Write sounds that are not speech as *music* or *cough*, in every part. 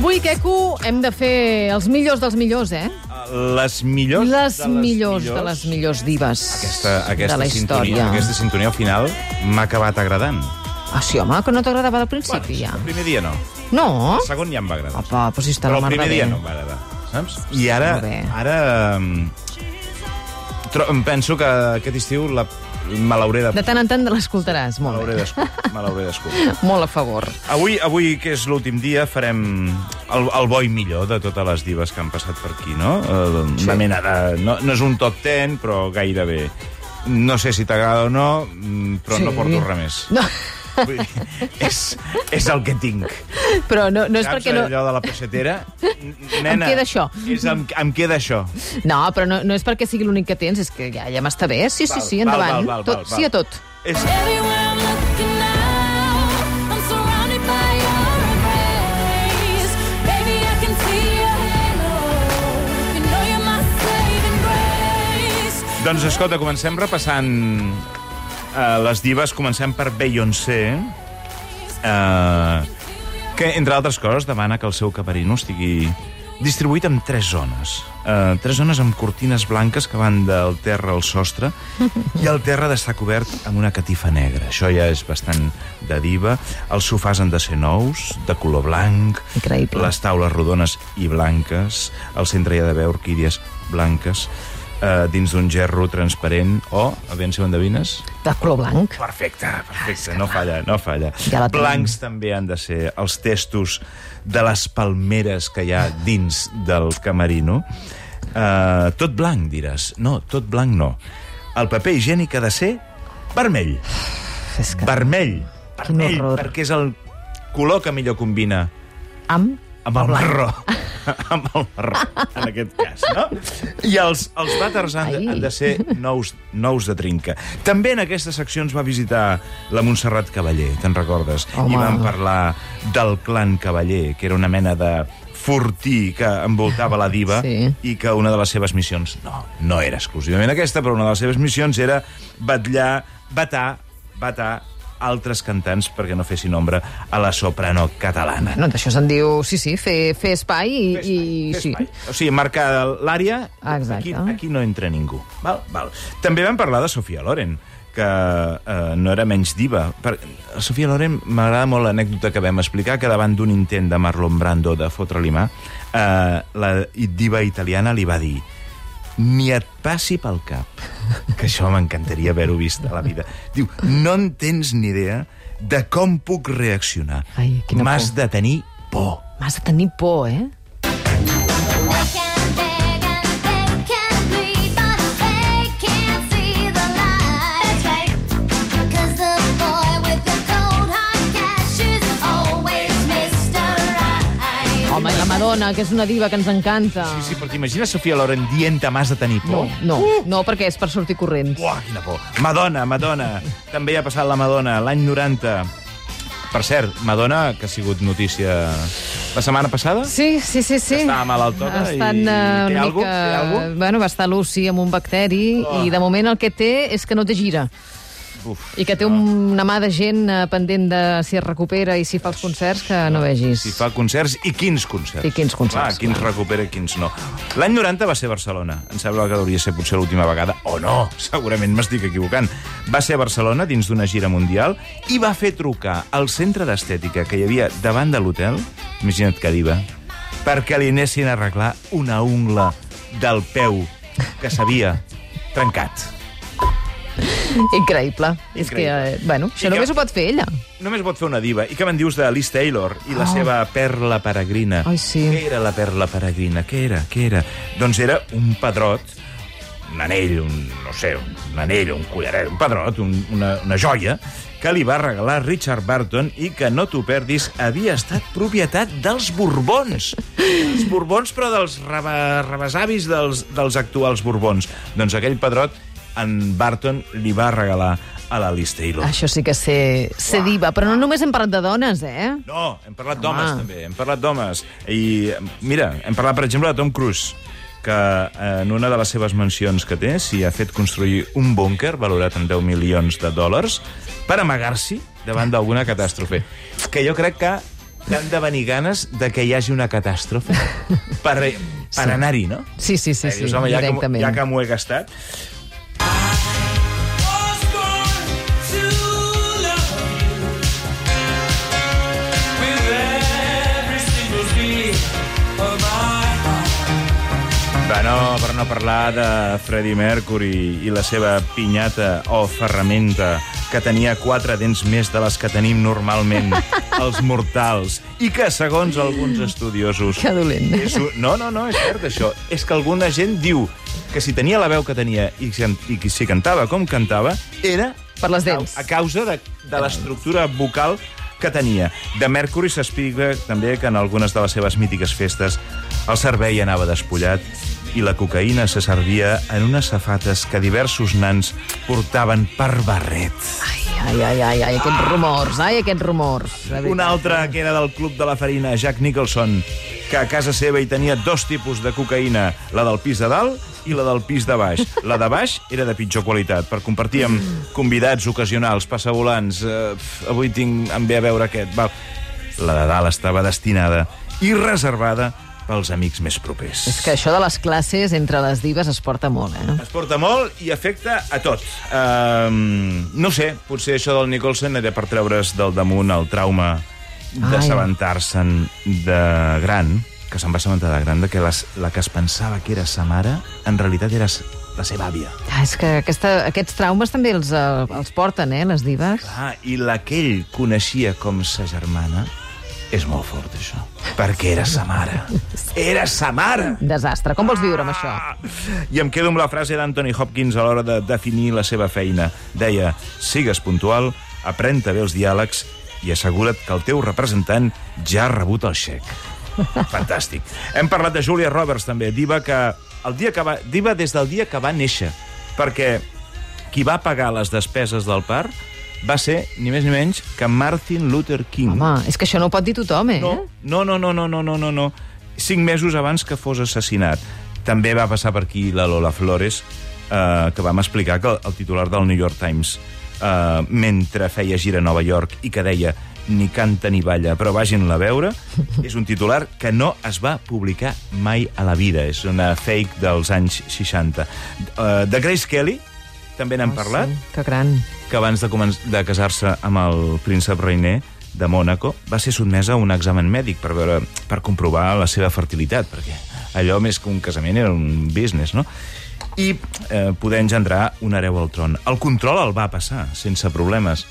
Avui, Queco, hem de fer els millors dels millors, eh? Les millors Les de les millors de les millors dives Aquesta, aquesta, de la sintonia, història. aquesta sintonia al final m'ha acabat agradant. Ah, sí, home, que no t'agradava al principi, ja. El primer dia no. No? El segon ja em va agradar. Apa, però si està Però la el primer dia no em va agradar. Saps? I ara, ara tro- em penso que aquest estiu la, me l'hauré de... De tant en tant l'escoltaràs, molt bé. Me l'hauré d'escoltar. *laughs* Molt a favor. Avui, avui, que és l'últim dia, farem el, el bo i millor de totes les divas que han passat per aquí, no? Eh, Una mena de... No, no és un top ten, però gairebé. No sé si t'agrada o no, mm, però Sí. no porto res més. No, Vull dir, és, és el que tinc. però no, no és Saps perquè no... allò de la pessetera? Nena, *laughs* queda això. És, em, em queda això. No, però no, no és perquè sigui l'únic que tens, és que ja, ja m'està bé. Sí, sí, Val, sí, val, endavant. val, val, tot, val, Sí a val. tot. És, doncs escolta, comencem repassant uh, les divas. Comencem per Beyoncé, uh, que, entre altres coses, demana que el seu camerino estigui distribuït en tres zones. Uh, tres zones amb cortines blanques que van del terra al sostre i el terra ha d'estar cobert amb una catifa negra. Això ja és bastant de diva. Els sofàs han de ser nous, de color blanc, Increïble. les taules rodones i blanques, al centre hi ha d'haver orquídies blanques, eh, dins d'un gerro transparent, o, a veure si ho endevines, De color blanc. Perfecte, perfecte, no falla, no falla. Ja. Blancs també han de ser els testos de les palmeres que hi ha dins del camerino. Uh, tot blanc, diràs. No, tot blanc no. El paper higiènic ha de ser vermell. És que... Vermell. Vermell, perquè és el color que millor combina Amb... amb el marró. *laughs* *laughs* amb el marró, en aquest cas, no? I els, els vàters han, de- Ai. han de ser nous, nous de trinca. També en aquesta secció ens va visitar la Montserrat Cavaller, te'n recordes? Home. I vam parlar del clan Cavaller, que era una mena de fortí que envoltava la diva Sí. i que una de les seves missions, no, no era exclusivament aquesta, però una de les seves missions era batllar, batar, batar altres cantants perquè no fessin ombra a la soprano catalana. No, d'això se'n diu, sí, sí, fer, fer espai i... i Fer sí. espai. O sigui, marcar l'àrea, aquí, aquí no entra ningú. Val? Val. També vam parlar de Sofia Loren, que eh, no era menys diva. Per... Sofia Loren m'agrada molt l'anècdota que vam explicar, que davant d'un intent de Marlon Brando de fotre-li mà, eh, la diva italiana li va dir ni et passi pel cap, que això m'encantaria haver-ho vist a la vida. Diu, no en tens ni idea de com puc reaccionar. M'has de tenir por. M'has de tenir por, eh? Madonna, que és una diva que ens encanta. Sí, sí, però t'imagines Sofia Loren dient m'has de tenir No, por? no, no, perquè és per sortir corrents. Uah, quina por. Madonna, Madonna. També ha passat la Madonna, l'any 90. Per cert, Madonna, que ha sigut notícia la setmana passada? Sí, sí, sí, sí. Estava malaltona Estan, i- eh, té una algú? mica... Té algú? Bueno, va estar Lucy amb un bacteri Oh. i de moment el que té és que no té gira. Uf, I que té una mà de gent eh, pendent de si es recupera i si fa els concerts que no vegis. Si fa concerts, i quins concerts? I quins concerts, Clar, quins clar. recupera i quins no. L'any 90 va ser a Barcelona. Em sembla que hauria ser potser l'última vegada. O no, *laughs* segurament m'estic equivocant. Va ser a Barcelona dins d'una gira mundial i va fer trucar al centre d'estètica que hi havia davant de l'hotel, imagina't que diva, perquè li anessin a arreglar una ungla del peu que s'havia trencat. Increïble. És que, eh, bueno, I això que- només ho pot fer ella. Només pot fer una diva. I què me'n dius de Liz Taylor i la seva perla peregrina? Ai, sí. Què era la perla peregrina? Què era? Què era? Doncs era un pedrot, un anell, un, no sé, un anell, un collaret, un pedrot, un, una, una joia, que li va regalar Richard Barton i que, no t'ho perdis, havia estat propietat dels Borbons. Els Borbons, però dels rebesavis dels, dels actuals Borbons. Doncs aquell pedrot, en Barton li va regalar a la Liz Taylor. Això sí que sé, sé diva, però no només hem parlat de dones, eh? No, hem parlat d'homes, Home. també. Hem parlat d'homes. I, mira, hem parlat, per exemple, de Tom Cruise, que eh, en una de les seves mencions que té s'hi ha fet construir un búnquer valorat en 10 milions de dòlars per amagar-s'hi davant d'alguna catàstrofe. Que jo crec que t'han de venir ganes de que hi hagi una catàstrofe per, per *laughs* Sí. anar-hi, no? Sí, sí, sí, Eh, sí, dius, home, ja que, m'ho- directament. ja que m'ho he gastat... Per no, per no parlar de Freddie Mercury i la seva pinyata o ferramenta que tenia quatre dents més de les que tenim normalment *laughs* els mortals i que, segons alguns estudiosos... Que dolent. És un... No, no, no, és cert, això. És que alguna gent diu que si tenia la veu que tenia i si, i si cantava com cantava, era Per les dents. a causa de, de l'estructura vocal que tenia. De Mercury s'explica també que en algunes de les seves mítiques festes el cervell anava despullat i la cocaïna se servia en unes safates que diversos nans portaven per barret. Ai, ai, ai, ai, aquests rumors, ai, aquests rumors. Un altre que era del Club de la Farina, Jack Nicholson, que a casa seva hi tenia dos tipus de cocaïna, la del pis de dalt i la del pis de baix. La de baix era de pitjor qualitat, per compartir amb convidats ocasionals, passavolants, eh, avui tinc, em ve a veure aquest, val. La de dalt estava destinada i reservada pels amics més propers. És que això de les classes entre les divas es porta molt, eh? Es porta molt i afecta a tot. Um, no sé, potser això del Nicholson era per treure's del damunt el trauma d'assabentar-se'n de gran, que se'n va assabentar de gran, de que les, la que es pensava que era sa mare, en realitat era la seva àvia. Ah, és que aquesta, aquests traumes també els, eh, els porten, eh, les divas. Ah, I la que ell coneixia com sa germana és molt fort, això. Perquè era sa mare. Era sa mare! Desastre. Com vols viure amb això? Ah! I em quedo amb la frase d'Anthony Hopkins a l'hora de definir la seva feina. Deia, sigues puntual, aprèn-te bé els diàlegs i assegura't que el teu representant ja ha rebut el xec. *laughs* Fantàstic. Hem parlat de Julia Roberts, també, diva, que el dia que va, diva des del dia que va néixer, perquè qui va pagar les despeses del part va ser ni més ni menys que Martin Luther King. Home, és que això no ho pot dir tothom, eh? No, no, no, no, no, no, no, no. Cinc mesos abans que fos assassinat. També va passar per aquí la Lola Flores, eh, que vam explicar que el, el titular del New York Times, eh, mentre feia gira a Nova York i que deia ni canta ni balla, però vagin-la a veure, *laughs* és un titular que no es va publicar mai a la vida. És una fake dels anys 60. Uh, eh, de Grace Kelly, també n'hem Oh, parlat Sí, que gran. que abans de, de casar-se amb el príncep Reiner de Mònaco va ser sotmesa a un examen mèdic per, veure, per comprovar la seva fertilitat, perquè allò més que un casament era un business, no? I eh, poder engendrar un hereu al tron. El control el va passar, sense problemes,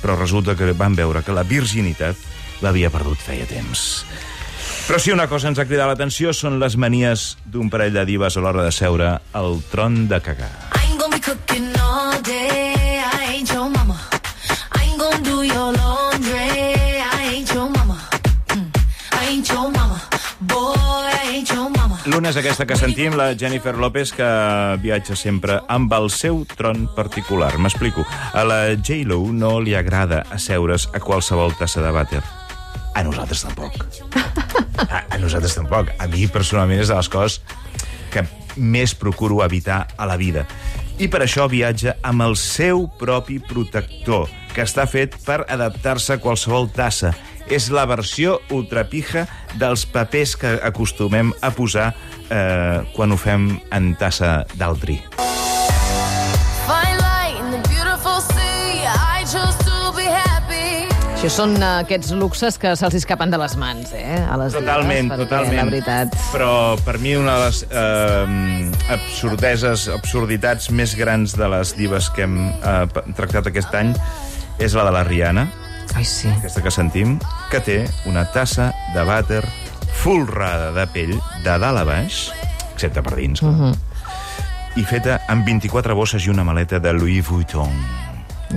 però resulta que van veure que la virginitat l'havia perdut feia temps. Però si una cosa ens ha cridat l'atenció són les manies d'un parell de divas a l'hora de seure al tron de cagar. L'una és aquesta que sentim, la Jennifer López, que viatja sempre amb el seu tron particular. M'explico. A la J-Lo no li agrada asseure's a qualsevol tassa de vàter. A nosaltres tampoc. A, a nosaltres tampoc. A mi, personalment, és de les coses que més procuro evitar a la vida. I per això viatja amb el seu propi protector, que està fet per adaptar-se a qualsevol tassa. És la versió ultrapija dels papers que acostumem a posar eh, quan ho fem en tassa d'altri. Això són eh, aquests luxes que se'ls escapen de les mans, eh? A les Totalment, perquè, totalment. La veritat. Però per mi una de les eh, absurdeses, absurditats més grans de les divas que hem eh, tractat aquest any és la de la Rihanna, Ai, sí. aquesta que sentim, que té una tassa de vàter folrada de pell de dalt a baix, excepte per dins, uh -huh. i feta amb 24 bosses i una maleta de Louis Vuitton.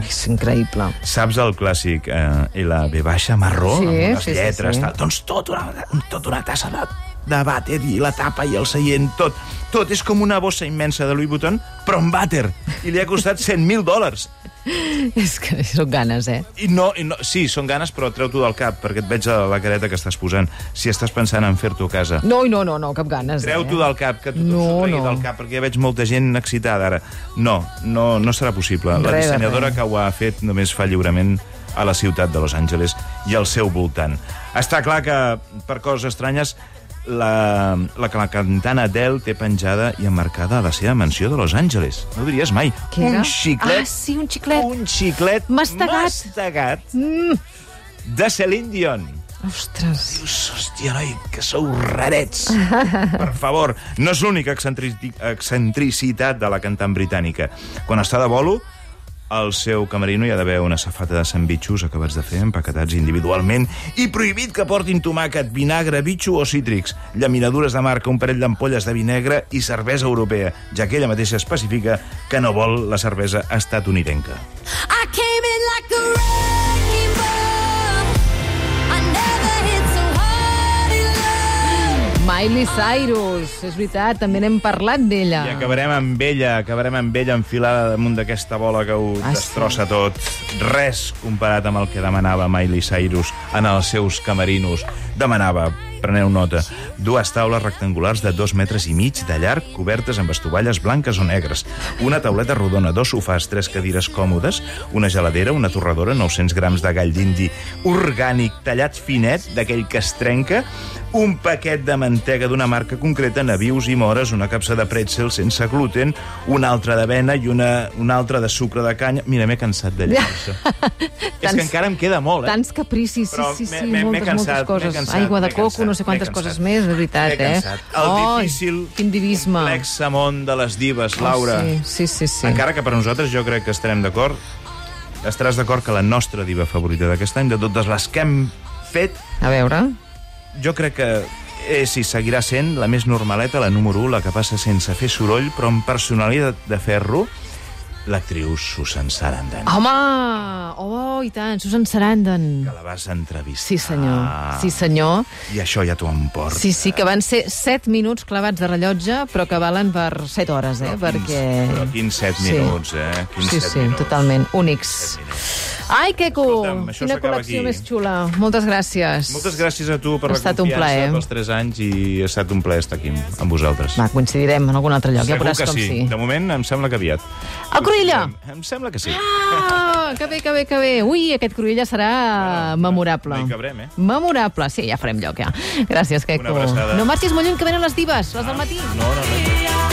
És increïble. Saps el clàssic eh, LB baixa marró, Sí, amb unes sí, sí, lletres, sí. tal? Doncs tot una, tot una tassa de, de vàter i la tapa i el seient, tot. Tot és com una bossa immensa de Louis Vuitton, però amb vàter. I li ha costat 100.000 dòlars. *laughs* És que són ganes, eh? I no, i no, sí, són ganes, però treu-t'ho del cap, perquè et veig la, la careta que estàs posant. Si estàs pensant en fer-t'ho a casa. No, no, no, no cap ganes. Treu-t'ho eh? del cap, que tothom No, s'ho no. del cap, perquè ja veig molta gent excitada ara. No, no, no serà possible. La Res dissenyadora res. que ho ha fet només fa lliurement a la ciutat de Los Angeles i al seu voltant. Està clar que, per coses estranyes, la, la, la cantant Adele té penjada i emmarcada a la seva mansió de Los Angeles. No ho diries mai. Què era? Un xiclet. Ah, sí, un xiclet. Un xiclet Mastegat. mastegat de Celine Dion. Ostres. Dius, hòstia, noi, que sou rarets. *laughs* per favor. No és l'única excentrici- excentricitat de la cantant britànica. Quan està de bolo, al seu camerino hi ha d'haver una safata de sandvitxos acabats de fer, empaquetats individualment, i prohibit que portin tomàquet, vinagre, bitxo o cítrics, llaminadures de marca, un parell d'ampolles de vi negre i cervesa europea, ja que ella mateixa especifica que no vol la cervesa estatunidenca. I came in like a Miley Cyrus, és veritat, també n'hem parlat d'ella. I acabarem amb ella, acabarem amb ella enfilada damunt d'aquesta bola que ho Ah, sí? destrossa tot. Res comparat amb el que demanava Miley Cyrus en els seus camerinos. Demanava, preneu nota, dues taules rectangulars de dos metres i mig de llarg, cobertes amb estovalles blanques o negres, una tauleta rodona, dos sofàs, tres cadires còmodes, una geladera, una torradora, 900 grams de gall d'indi orgànic tallat finet, d'aquell que es trenca, un paquet de mantega d'una marca concreta, navius i mores, una capsa de pretzel sense gluten, una altra d'avena i una, una altra de sucre de canya. Mira, m'he cansat de llegir això. *laughs* És que encara em queda molt, eh? Tants capricis, sí, sí, sí, moltes, cansat, moltes coses. cansat, Aigua de coco, cansat, no sé quantes coses més, de veritat, eh? El Ai, difícil, quin divisme. complex món de les divas, Laura. Oh, sí, sí, sí. sí. Encara que per nosaltres jo crec que estarem d'acord, estaràs d'acord que la nostra diva favorita d'aquest any, de totes les que hem fet, A veure... jo crec que és i seguirà sent la més normaleta, la número 1, la que passa sense fer soroll, però amb personalitat de ferro, l'actriu Susan Sarandon. Home! Oh, i tant, Susan Sarandon. Que la vas entrevistar. Sí, senyor. Sí, senyor. I això ja t'ho emporta. Sí, sí, que van ser 7 minuts clavats de rellotge, però que valen per 7 hores, eh? Però quins- perquè... Però quins 7 Sí. minuts, eh? Quins Sí, set sí, minuts. totalment. Únics. Set minuts. Ai! Escolta'm, això Quina s'acaba col·lecció aquí. més xula. Moltes gràcies. Moltes gràcies a tu per Ha la estat un confiança plaer. pels 3 anys i ha estat un plaer estar aquí amb vosaltres. Va, coincidirem en algun altre lloc, ja Segur veuràs que com sí. sí. De moment em sembla que aviat. El Cruïlla! Em, em sembla que sí. Ah, que bé, que bé, que bé. Ui, aquest Cruïlla serà memorable. no hi cabrem, eh? Memorable, sí, ja farem lloc, ja. Gràcies, Queco. Abraçada. No marxis molt lluny, que venen les divas, les del matí. No, no, no. Diva